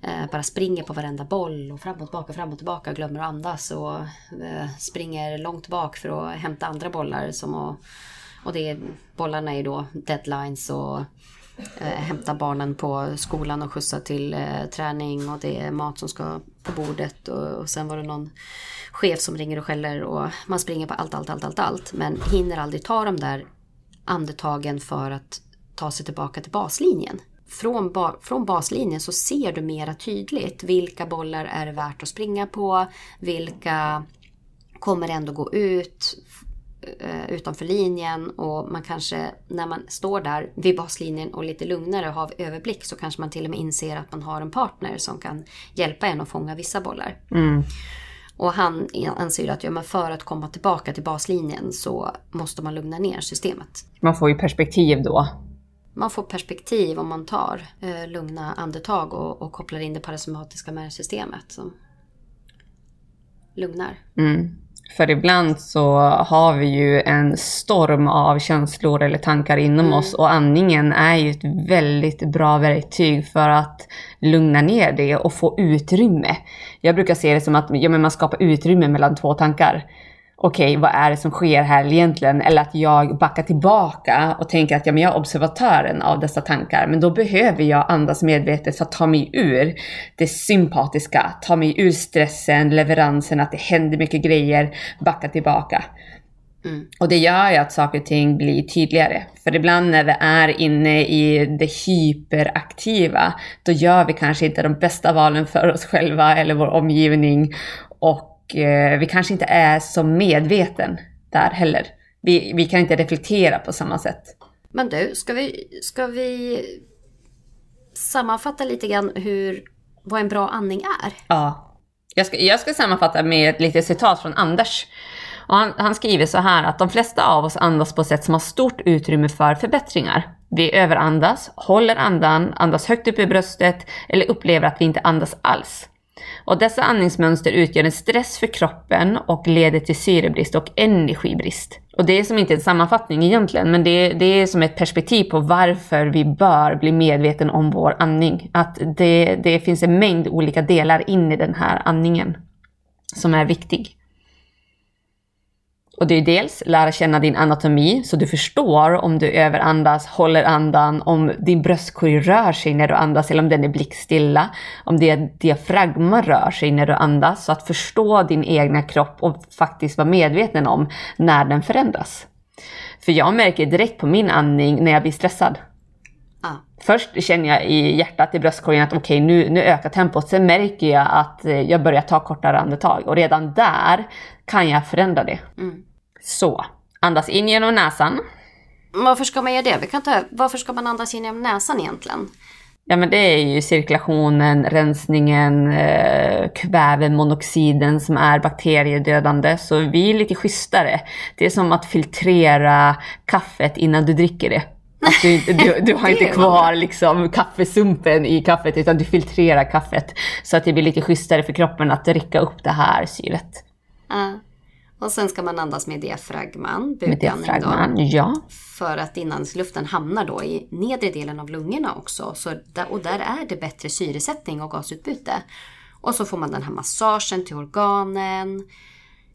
Eh, bara springer på varenda boll och fram och tillbaka, fram och tillbaka, glömmer att andas och eh, springer långt bak för att hämta andra bollar. Som och, och det, bollarna är då deadlines och eh, hämta barnen på skolan och skjutsa till eh, träning och det är mat som ska på bordet och, och sen var det någon chef som ringer och skäller och man springer på allt, allt, allt, allt, allt men hinner aldrig ta de där andetagen för att ta sig tillbaka till baslinjen. Från, ba från baslinjen så ser du mera tydligt vilka bollar är det värt att springa på, vilka kommer ändå gå ut eh, utanför linjen och man kanske när man står där vid baslinjen och lite lugnare har överblick så kanske man till och med inser att man har en partner som kan hjälpa en att fånga vissa bollar. Mm. Och han anser att ja, men för att komma tillbaka till baslinjen så måste man lugna ner systemet. Man får ju perspektiv då. Man får perspektiv om man tar eh, lugna andetag och, och, kopplar in det parasympatiska nervsystemet som lugnar. Mm. För ibland så har vi ju en storm av känslor eller tankar inom mm. oss och andningen är ju ett väldigt bra verktyg för att lugna ner det och få utrymme. Jag brukar se det som att ja, men man skapar utrymme mellan två tankar okej, okay, vad är det som sker här egentligen? Eller att jag backar tillbaka och tänker att ja, men jag är observatören av dessa tankar. Men då behöver jag andas medvetet för att ta mig ur det sympatiska, ta mig ur stressen, leveransen, att det händer mycket grejer, backa tillbaka. Mm. Och det gör ju att saker och ting blir tydligare. För ibland när vi är inne i det hyperaktiva, då gör vi kanske inte de bästa valen för oss själva eller vår omgivning. Och eh, vi kanske inte är så medveten där heller. Vi, vi kan inte reflektera på samma sätt. Men du, ska vi, ska vi sammanfatta lite grann hur, vad en bra andning är? Ja. Jag ska, jag ska sammanfatta med ett litet citat från Anders. Och han, han, skriver så här att de flesta av oss andas på ett sätt som har stort utrymme för förbättringar. Vi överandas, håller andan, andas högt upp i bröstet eller upplever att vi inte andas alls. Och dessa andningsmönster utgör en stress för kroppen och leder till syrebrist och energibrist. Och det är som inte en sammanfattning egentligen, men det, det är som ett perspektiv på varför vi bör bli medveten om vår andning. Att det, det finns en mängd olika delar in i den här andningen som är viktig. Och det är dels lära känna din anatomi så du förstår om du överandas, håller andan, om din bröstkorg rör sig när du andas eller om den är blickstilla. Om din diafragma rör sig när du andas. Så att förstå din egna kropp och faktiskt vara medveten om när den förändras. För jag märker direkt på min andning när jag blir stressad. Först känner jag i hjärtat, i bröstkorgen att okej okay, nu, nu ökar tempot. Sen märker jag att eh, jag börjar ta kortare andetag och redan där kan jag förändra det. Mm. Så, andas in genom näsan. Varför ska man göra det? Vi kan ta, varför ska man andas in genom näsan egentligen? Ja men det är ju cirkulationen, rensningen, eh, kvävemonoxiden som är bakteriedödande. Så vi är lite schysstare. Det är som att filtrera kaffet innan du dricker det. Att du, du, du har [laughs] inte kvar liksom kaffesumpen i kaffet utan du filtrerar kaffet. Så att det blir lite schysstare för kroppen att dricka upp det här syret. Uh. Och sen ska man andas med diafragman, med diafragman ja. För att inandningsluften hamnar då i nedre delen av lungorna också. Så där, och där är det bättre syresättning och gasutbyte. Och så får man den här massagen till organen.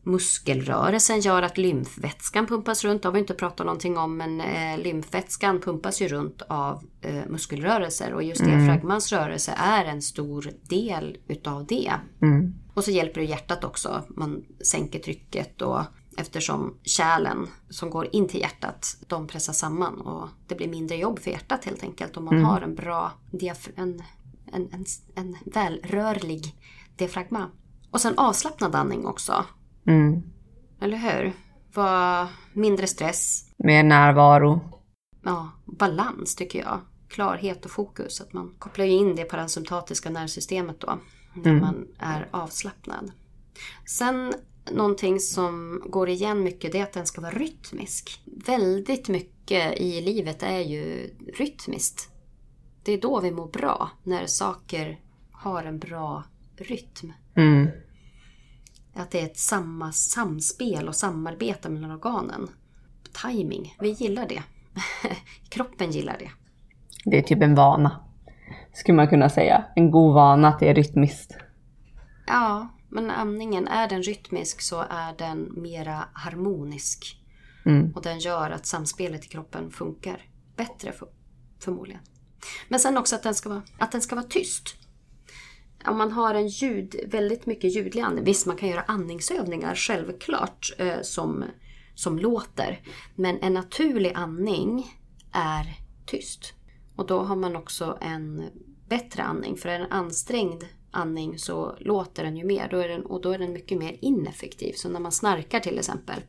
Muskelrörelsen gör att lymfvätskan pumpas runt. Det har vi inte pratat någonting om men eh, lymfvätskan pumpas ju runt av eh, muskelrörelser och just mm. diafragmans rörelse är en stor del utav det. Mm. Och så hjälper det hjärtat också. Man sänker trycket och eftersom kärlen som går in till hjärtat, de pressas samman och det blir mindre jobb för hjärtat helt enkelt om man mm. har en bra en, en, en, en välrörlig diafragma. Och sen avslappnad andning också. Mm. Eller hur? Var mindre stress. Mer närvaro. Ja, balans tycker jag. Klarhet och fokus. Att man kopplar in det parasympatiska nervsystemet då. När mm. man är avslappnad. Sen någonting som går igen mycket det är att den ska vara rytmisk. Väldigt mycket i livet är ju rytmiskt. Det är då vi mår bra, när saker har en bra rytm. Mm. Att det är ett samma, samspel och samarbete mellan organen. Timing, vi gillar det. [laughs] Kroppen gillar det. Det är typ en vana. Skulle man kunna säga. En god vana att det är rytmiskt. Ja, men amningen, är den rytmisk så är den mera harmonisk. Mm. Och den gör att samspelet i kroppen funkar bättre för, förmodligen. Men sen också att den ska vara, att den ska vara tyst. Om man har en ljud, väldigt mycket ljudlig andning. Visst, man kan göra andningsövningar självklart eh, som, som låter. Men en naturlig andning är tyst. Och då har man också en bättre andning. För är en ansträngd andning så låter den ju mer. Då är den, och då är den mycket mer ineffektiv. Så när man snarkar till exempel.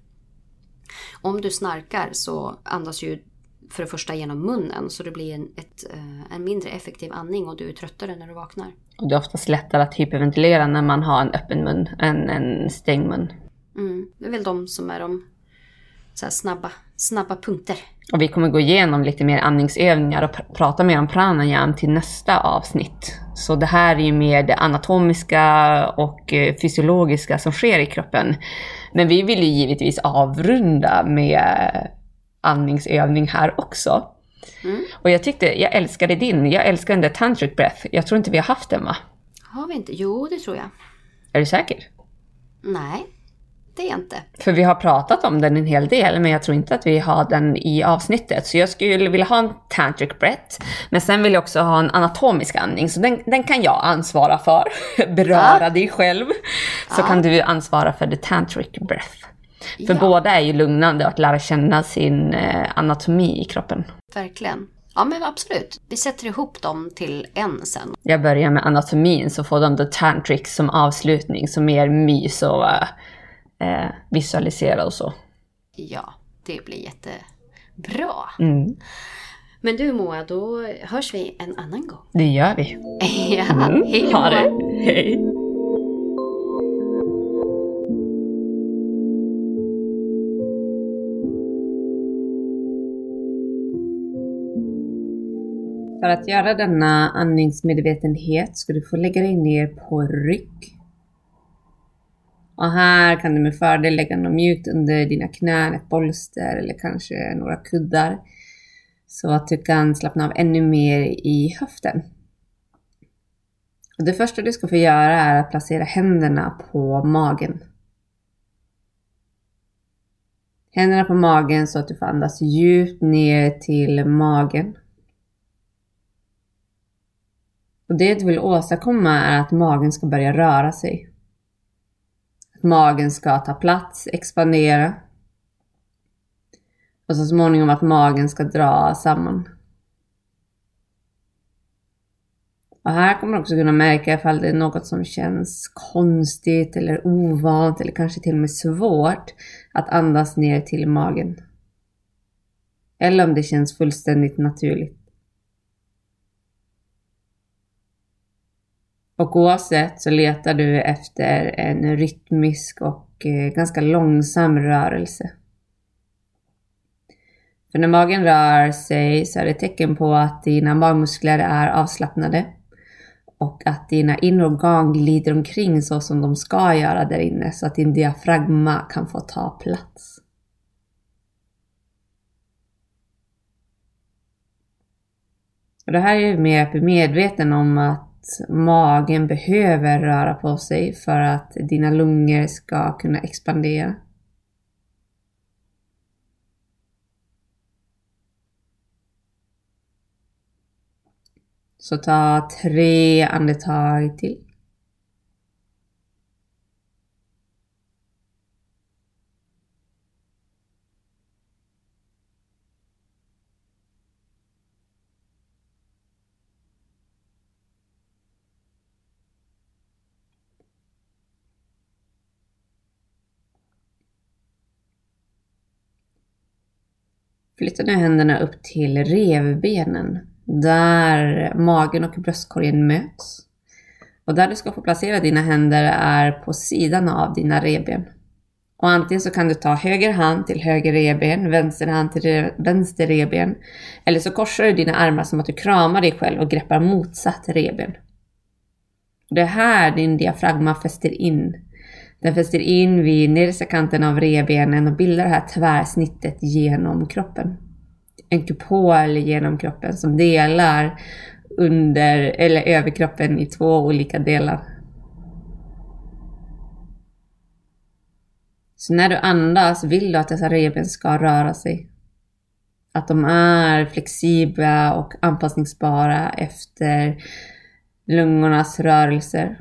Om du snarkar så andas ju för det första genom munnen. Så det blir en, ett, eh, en mindre effektiv andning och du är tröttare när du vaknar. Och det är oftast lättare att hyperventilera när man har en öppen mun än en stängd mun. Mm. Det är väl de som är de snabba, snabba punkter. Och vi kommer gå igenom lite mer andningsövningar och pr- prata mer om pranayam till nästa avsnitt. Så det här är ju mer det anatomiska och eh, fysiologiska som sker i kroppen. Men vi vill ju givetvis avrunda med andningsövning här också. Mm. Och jag tyckte, jag älskade din, jag älskar den där tantric breath. Jag tror inte vi har haft den va? Har vi inte? Jo, det tror jag. Är du säker? Nej, det är jag inte. För vi har pratat om den en hel del, men jag tror inte att vi har den i avsnittet. Så jag skulle vilja ha en tantric breath, men sen vill jag också ha en anatomisk andning, så den, den kan jag ansvara för. [laughs] Beröra Ja. dig själv. Så Ja. kan du ansvara för the tantric breath. För Ja. båda är ju lugnande att lära känna sin eh, anatomi i kroppen. Verkligen. Ja, men absolut. Vi sätter ihop dem till en sen. Jag börjar med anatomin så får de the tantric som avslutning, som mer mys och eh, eh, visualisera och så. Ja, det blir jättebra. Mm, Men du Moa, då hörs vi en annan gång. det gör vi. [laughs] ja, Mm, hej då. ha det. Hej. För att göra denna andningsmedvetenhet ska du få lägga dig ner på rygg. Och här kan du med fördel lägga något mjukt under dina knän, ett bolster eller kanske några kuddar. Så att du kan slappna av ännu mer i höften. Och det första du ska få göra är att placera händerna på magen. Händerna på magen så att du får andas djupt ner till magen. Och det du vill åstadkomma är att magen ska börja röra sig. Att magen ska ta plats, expandera. Och så småningom att magen ska dra samman. Och här kommer du också kunna märka ifall det är något som känns konstigt eller ovant eller kanske till och med svårt att andas ner till magen. Eller om det känns fullständigt naturligt. Och oavsett så letar du efter en rytmisk och eh, ganska långsam rörelse. För när magen rör sig så är det ett tecken på att dina magmuskler är avslappnade och att dina inre organ glider omkring så som de ska göra där inne så att din diafragma kan få ta plats. Och det här är ju mer att bli medveten om att magen behöver röra på sig för att dina lungor ska kunna expandera. Så ta tre andetag till. Flytta nu händerna upp till revbenen där magen och bröstkorgen möts. Och där du ska få placera dina händer är på sidan av dina revben. Och antingen så kan du ta höger hand till höger revben, vänster hand till vänster revben, Eller så korsar du dina armar som att du kramar dig själv och greppar motsatt revben. Det är här din diafragma fäster in. Den fäster in vid nedersta kanten av rebenen och bildar det här tvärsnittet genom kroppen. En kupol genom kroppen som delar under eller överkroppen i två olika delar. Så när du andas vill du att dessa revben ska röra sig. Att de är flexibla och anpassningsbara efter lungornas rörelser,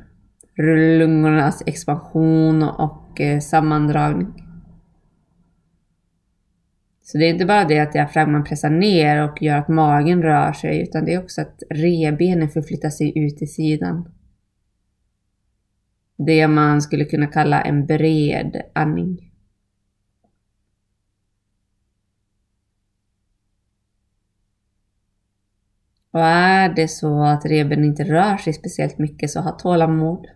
lungornas expansion och eh, sammandragning. Så det är inte bara det att diafragman pressar ner och gör att magen rör sig, utan det är också att revbenen förflyttar sig ut i sidan. Det man skulle kunna kalla en bred andning. Och är det så att reben inte rör sig speciellt mycket så ha tålamod.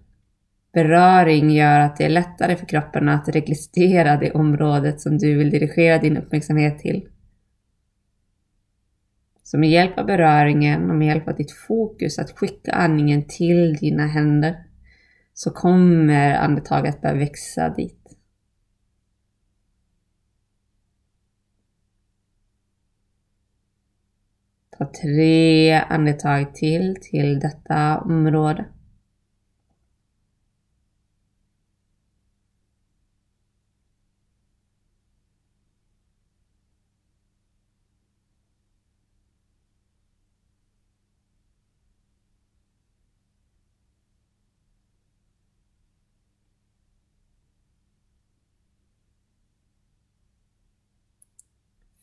Beröring gör att det är lättare för kroppen att registrera det området som du vill dirigera din uppmärksamhet till. Så med hjälp av beröringen och med hjälp av ditt fokus att skicka andningen till dina händer så kommer andetaget börja växa dit. Ta tre andetag till till detta område.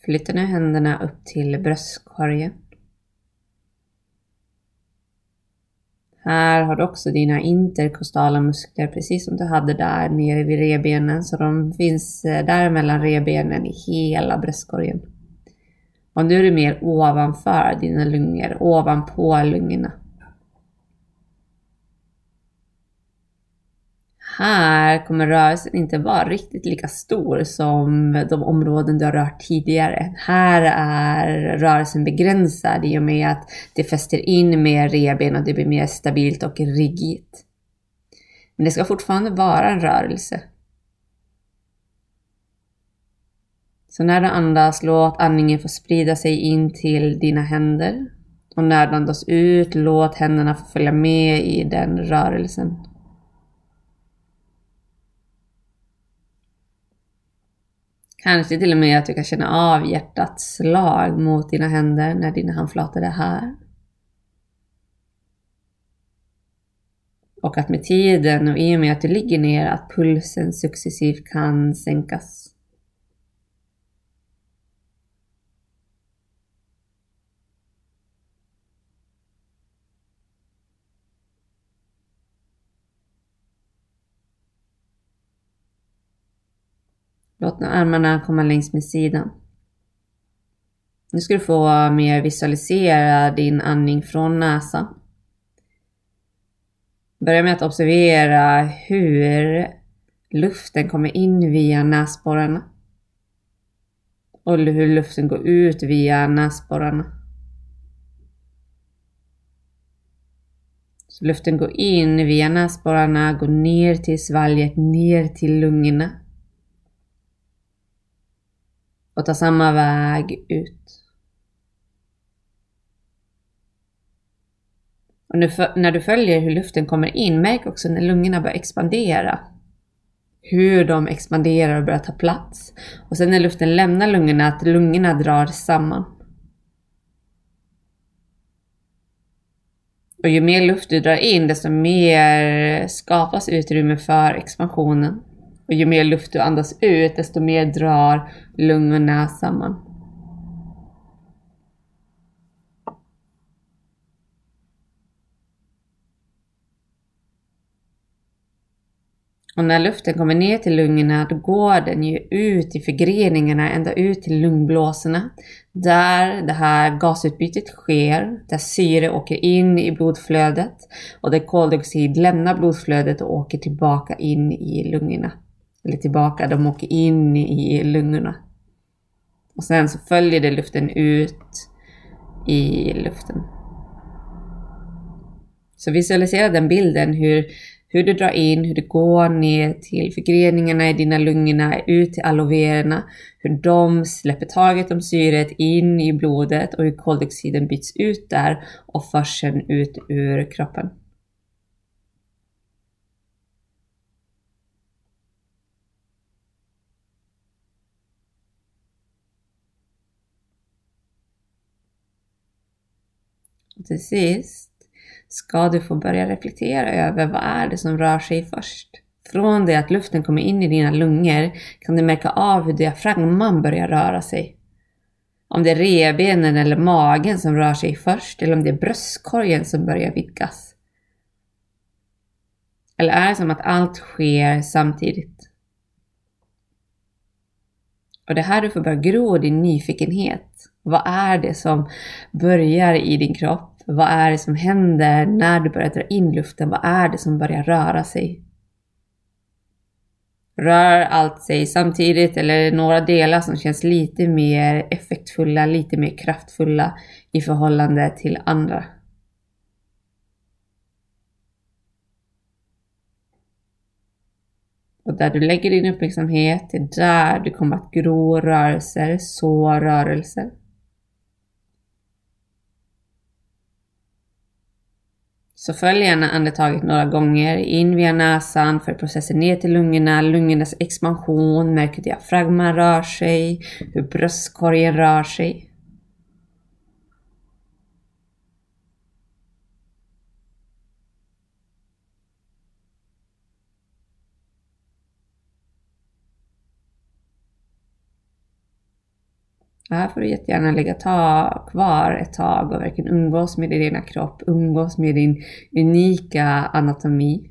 Flytta nu händerna upp till bröstkorgen. Här har du också dina interkostala muskler, precis som du hade där nere vid rebenen. Så de finns eh, där mellan rebenen i hela bröstkorgen. Och nu är du mer ovanför dina lungor, ovanpå lungorna. Här kommer rörelsen inte vara riktigt lika stor som de områden du har rört tidigare. Här är rörelsen begränsad i och med att det fäster in mer reben och det blir mer stabilt och rigitt. Men det ska fortfarande vara en rörelse. Så när du andas, låt andningen få sprida sig in till dina händer. Och när du andas ut, låt händerna få följa med i den rörelsen. Kanske till och med att du kan känna av hjärtats slag mot dina händer när dina handflator är här. Och att med tiden och i och med att du ligger ner att pulsen successivt kan sänkas. Låt armarna komma längs med sidan. Nu ska du få mer visualisera din andning från näsan. Börja med att observera hur luften kommer in via näsborrarna. Och hur luften går ut via näsborrarna. Så luften går in via näsborrarna, går ner till svalget, ner till lungorna och ta samma väg ut. Och nu, när du följer hur luften kommer in, märk också när lungorna börjar expandera. Hur de expanderar och börjar ta plats. Och sen när luften lämnar lungorna, att lungorna drar samman. Och ju mer luft du drar in, desto mer skapas utrymme för expansionen. Och ju mer luft du andas ut, desto mer drar lungorna samman. Och när luften kommer ner till lungorna då går den ju ut i förgreningarna ända ut till lungblåsorna. Där det här gasutbytet sker, där syre åker in i blodflödet och där koldioxid lämnar blodflödet och åker tillbaka in i lungorna. Eller tillbaka, de åker in i lungorna. Och sen så följer det luften ut i luften. Så visualisera den bilden hur hur du drar in, hur det går ner till förgreningarna i dina lungorna, ut till alveolerna, hur de släpper taget om syret in i blodet och hur koldioxiden byts ut där och förs sen ut ur kroppen. Och till sist ska du få börja reflektera över vad är det som rör sig först. Från det att luften kommer in i dina lungor kan du märka av hur diafragman börjar röra sig. Om det är revbenen eller magen som rör sig först eller om det är bröstkorgen som börjar vidgas. Eller är det som att allt sker samtidigt? Och det är här du får börja gro din nyfikenhet. Vad är det som börjar i din kropp? Vad är det som händer när du börjar dra in luften? Vad är det som börjar röra sig? Rör allt sig samtidigt eller är det några delar som känns lite mer effektfulla, lite mer kraftfulla i förhållande till andra? Och där du lägger din uppmärksamhet, det är där du kommer att gro rörelser, så rörelser. Så följ gärna andetaget några gånger. In via näsan för processen ner till lungorna, lungornas expansion, märk hur diafragman rör sig, hur bröstkorgen rör sig. Här får du jättegärna lägga ta kvar ett tag och verkligen umgås med din egna kropp, umgås med din unika anatomi.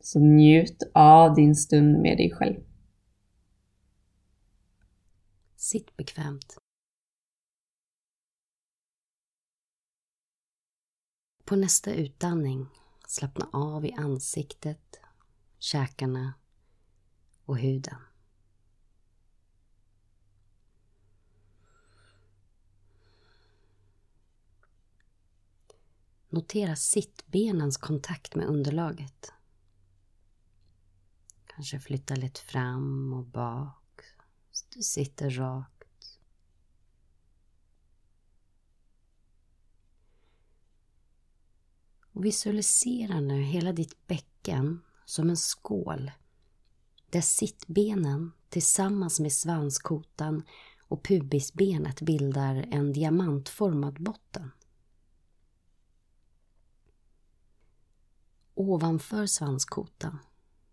Så njut av din stund med dig själv. Sitt bekvämt. På nästa utandning slappna av i ansiktet, käkarna och huden. Notera sittbenens kontakt med underlaget. Kanske flytta lite fram och bak så du sitter rakt. Och visualisera nu hela ditt bäcken som en skål där sittbenen tillsammans med svanskotan och pubisbenet bildar en diamantformad botten. Ovanför svanskotan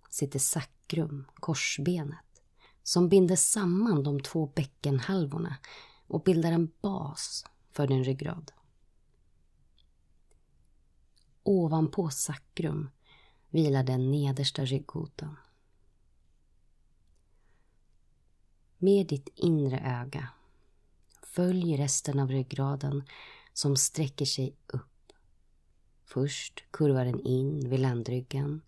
sitter sakrum, korsbenet, som binder samman de två bäckenhalvorna och bildar en bas för din ryggrad. Ovanpå sakrum vilar den nedersta ryggkotan. Med ditt inre öga följ resten av ryggraden som sträcker sig upp Först kurvar den in vid ländryggen.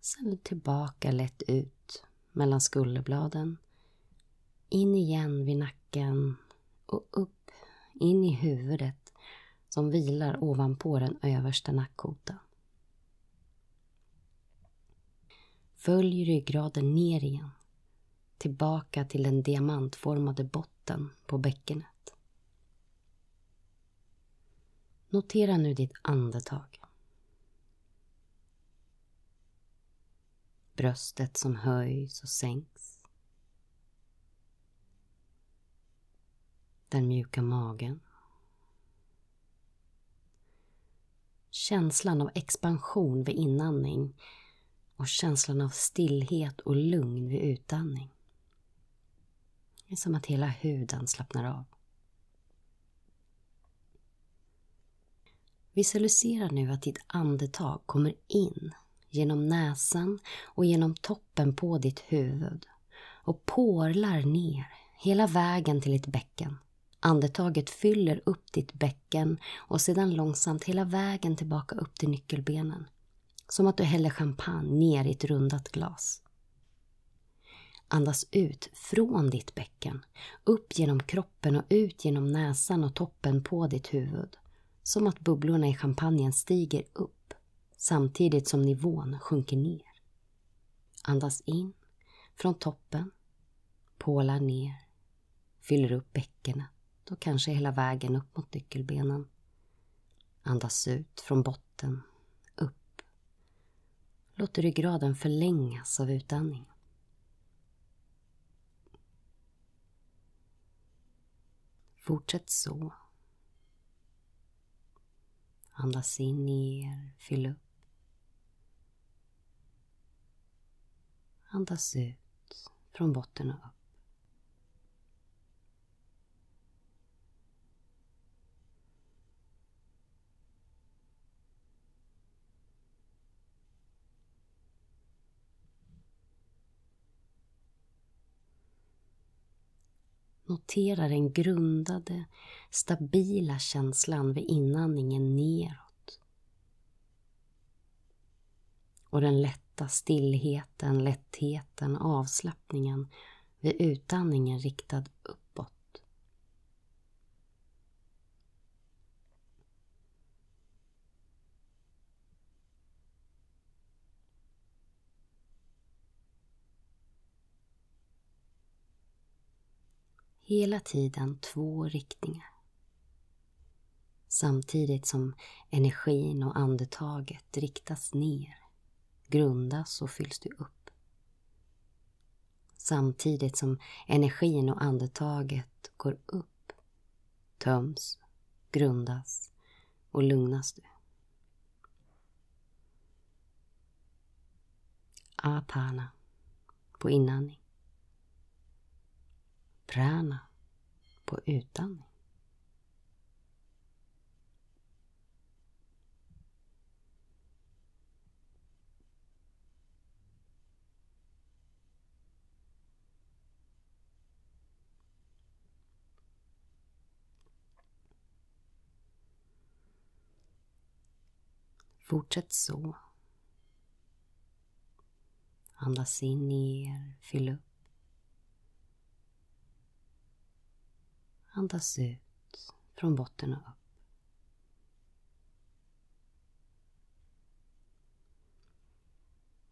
Sen tillbaka lätt ut mellan skulderbladen. In igen vid nacken och upp in i huvudet som vilar ovanpå den översta nackkotan. Följ ryggraden ner igen. Tillbaka till den diamantformade botten på bäckenet. Notera nu ditt andetag. Bröstet som höjs och sänks. Den mjuka magen. Känslan av expansion vid inandning och känslan av stillhet och lugn vid utandning. Det är som att hela huden slappnar av. Visualisera nu att ditt andetag kommer in genom näsan och genom toppen på ditt huvud och porlar ner hela vägen till ditt bäcken. Andetaget fyller upp ditt bäcken och sedan långsamt hela vägen tillbaka upp till nyckelbenen. Som att du häller champagne ner i ett rundat glas. Andas ut från ditt bäcken, upp genom kroppen och ut genom näsan och toppen på ditt huvud. Som att bubblorna i champagnen stiger upp samtidigt som nivån sjunker ner. Andas in från toppen, pålar ner, fyller upp bäckenet och kanske hela vägen upp mot nyckelbenen. Andas ut från botten, upp. Låt ryggraden förlängas av utandning. Fortsätt så. Andas in ner, fyll upp. Andas ut från botten och upp. Notera den grundade, stabila känslan vid inandningen neråt. Och den lätta stillheten, lättheten, avslappningen vid utandningen riktad uppåt. Hela tiden två riktningar. Samtidigt som energin och andetaget riktas ner, grundas och fylls du upp. Samtidigt som energin och andetaget går upp, töms, grundas och lugnas du. Apana på inandning prana på utandning. Fortsätt så. Andas in ner, fyll upp. Andas ut från botten och upp.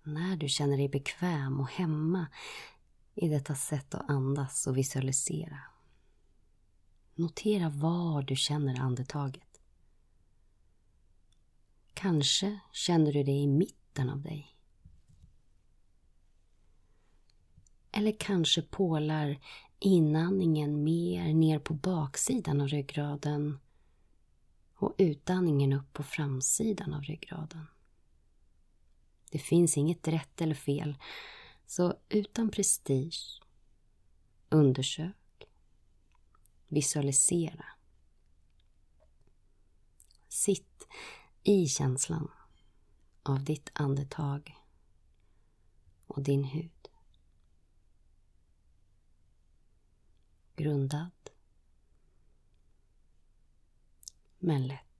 När du känner dig bekväm och hemma i detta sätt att andas och visualisera. Notera var du känner andetaget. Kanske känner du det i mitten av dig. Eller kanske pålar inandningen mer ner på baksidan av ryggraden och utandningen upp på framsidan av ryggraden. Det finns inget rätt eller fel, så utan prestige, undersök, visualisera. Sitt i känslan av ditt andetag och din hud. Grundad. Men lätt.